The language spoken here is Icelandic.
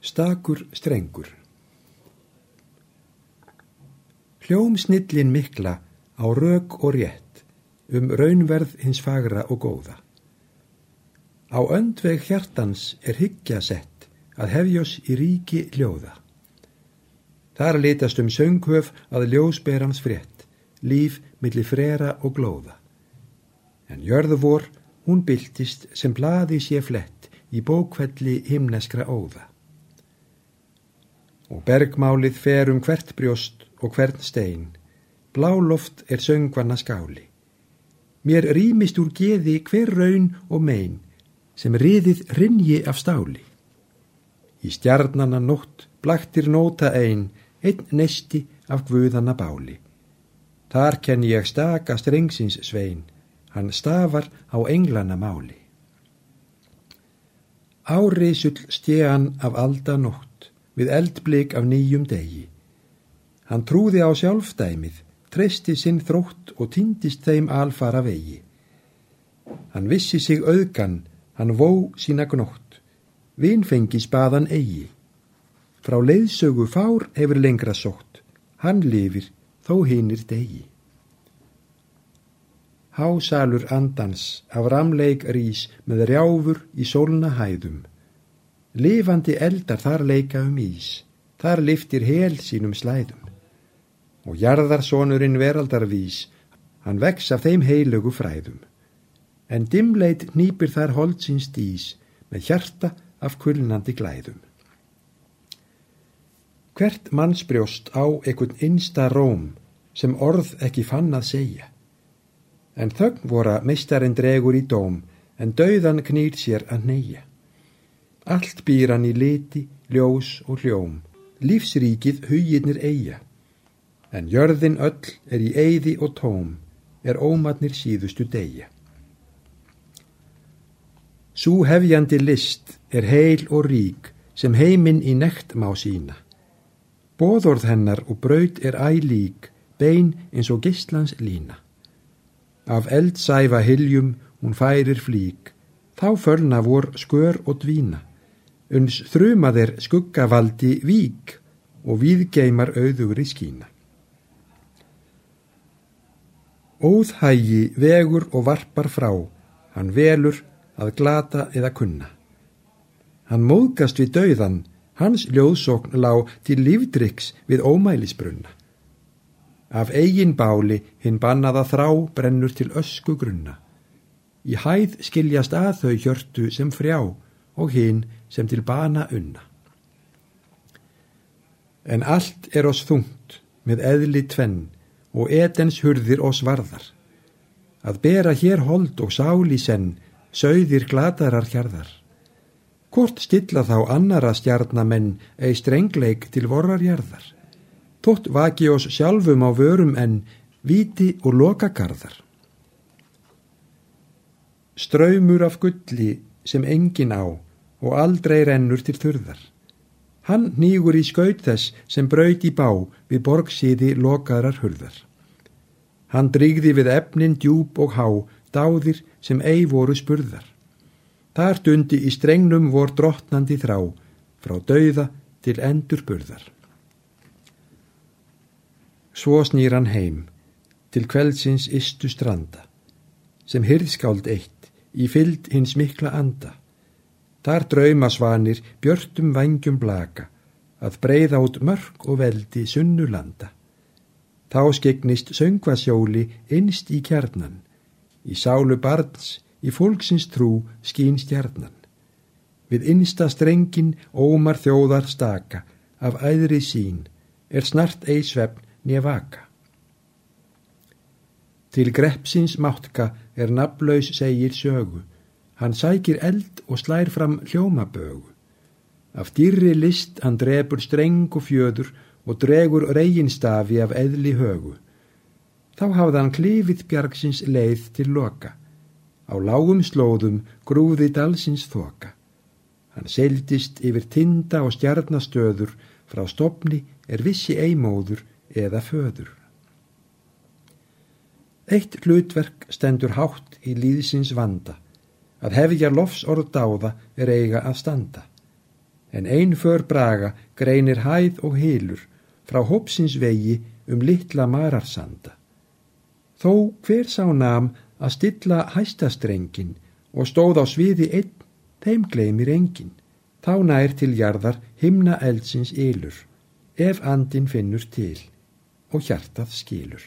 Stakur strengur Hljómsnillin mikla á rauk og rétt um raunverð hins fagra og góða. Á öndveg hjartans er hyggja sett að hefjós í ríki hljóða. Þar litast um söngköf að ljósberans frétt, líf millir frera og glóða. En jörðu vor, hún byltist sem blaði sé flett í bókvelli himneskra óða og bergmálið fer um hvert brjóst og hvern stein, bláloft er söngvanna skáli. Mér rýmist úr geði hver raun og mein, sem riðið rinji af stáli. Í stjarnana nótt blaktir nóta ein, einn nesti af guðana báli. Þar kenn ég staka strengsins svein, hann stafar á englana máli. Áreisull stíðan af alda nótt, við eldblik af nýjum degi. Hann trúði á sjálfdæmið, treysti sinn þrótt og týndist þeim alfara vegi. Hann vissi sig auðgan, hann vó sína gnótt, vinfengi spaðan eigi. Frá leiðsögu fár hefur lengra sótt, hann lifir þó hinnir degi. Hásalur andans af ramleik rís með rjáfur í sólna hæðum. Lifandi eldar þar leika um ís, þar liftir hel sínum slæðum. Og jarðarsonurinn veraldarvís, hann vex af þeim heilögu fræðum. En dimleit nýpir þar holdsins dís, með hjarta af kulnandi glæðum. Hvert mannsbrjóst á ekkun innsta róm, sem orð ekki fann að segja. En þögn voru meistarinn dregur í dóm, en dauðan knýr sér að neyja. Allt býr hann í liti, ljós og hljóm, lífsríkið huginnir eiga. En jörðin öll er í eyði og tóm, er ómatnir síðustu degja. Sú hefjandi list er heil og rík sem heiminn í nekt má sína. Bóðorð hennar og braut er ælík, bein eins og gistlans lína. Af eldsæfa hiljum hún færir flík, þá fölna vor skör og dvína uns þrumaðir skuggavaldi vík og viðgeimar auður í skína. Óðhægi vegur og varpar frá, hann velur að glata eða kunna. Hann móðgast við dauðan, hans ljóðsókn lág til lífdryks við ómælisbrunna. Af eigin báli hinn bannaða þrá brennur til ösku grunna. Í hæð skiljast að þau hjörtu sem frjá og hinn sem til bana unna. En allt er oss þungt með eðli tvenn og etens hurðir oss varðar. Að bera hér hold og sáli senn, sögðir glatarar hjarðar. Hvort stilla þá annara stjarnamenn ei strengleik til vorrarjarðar. Tótt vaki oss sjálfum á vörum en viti og lokakarðar. Ströymur af gulli sem engin á og aldrei rennur til þurðar. Hann nýgur í skaut þess sem braut í bá við borgsíði lokaðrar hurðar. Hann drýgði við efnin djúb og há, dáðir sem ei voru spurðar. Þar dundi í strengnum vor drottnandi þrá, frá dauða til endur burðar. Svo snýr hann heim, til kveldsins istu stranda, sem hyrðskáld eitt, í fylld hins mikla anda. Þar draumasvanir björtum vangjum blaka, að breyða út mörg og veldi sunnulanda. Þá skegnist söngvasjóli innst í kjarnan, í sálu barns, í fólksins trú skín stjarnan. Við innsta strengin ómar þjóðar staka, af æðri sín, er snart eisvefn nefaka. Til greppsins mátka er naflaus segir sögu, Hann sækir eld og slær fram hljómabögu. Af dýrri list hann drefur streng og fjöður og dregur reginstafi af eðli högu. Þá hafði hann klifið bjargsins leið til loka. Á lágum slóðum grúði dalsins þoka. Hann seildist yfir tinda og stjarnastöður, frá stopni er vissi eimóður eða föður. Eitt hlutverk stendur hátt í líðsins vanda að hefja lofs orð dáða er eiga að standa. en ein för braga greinir hæð og hilur frá hópsins vegi um litla mararsanda. Þó hver sá nam að stilla hæstastrengin og stóð á sviði einn, þeim gleymir engin. Þá nær til jarðar himna eldsins ylur, ef andin finnur til og hjartað skilur.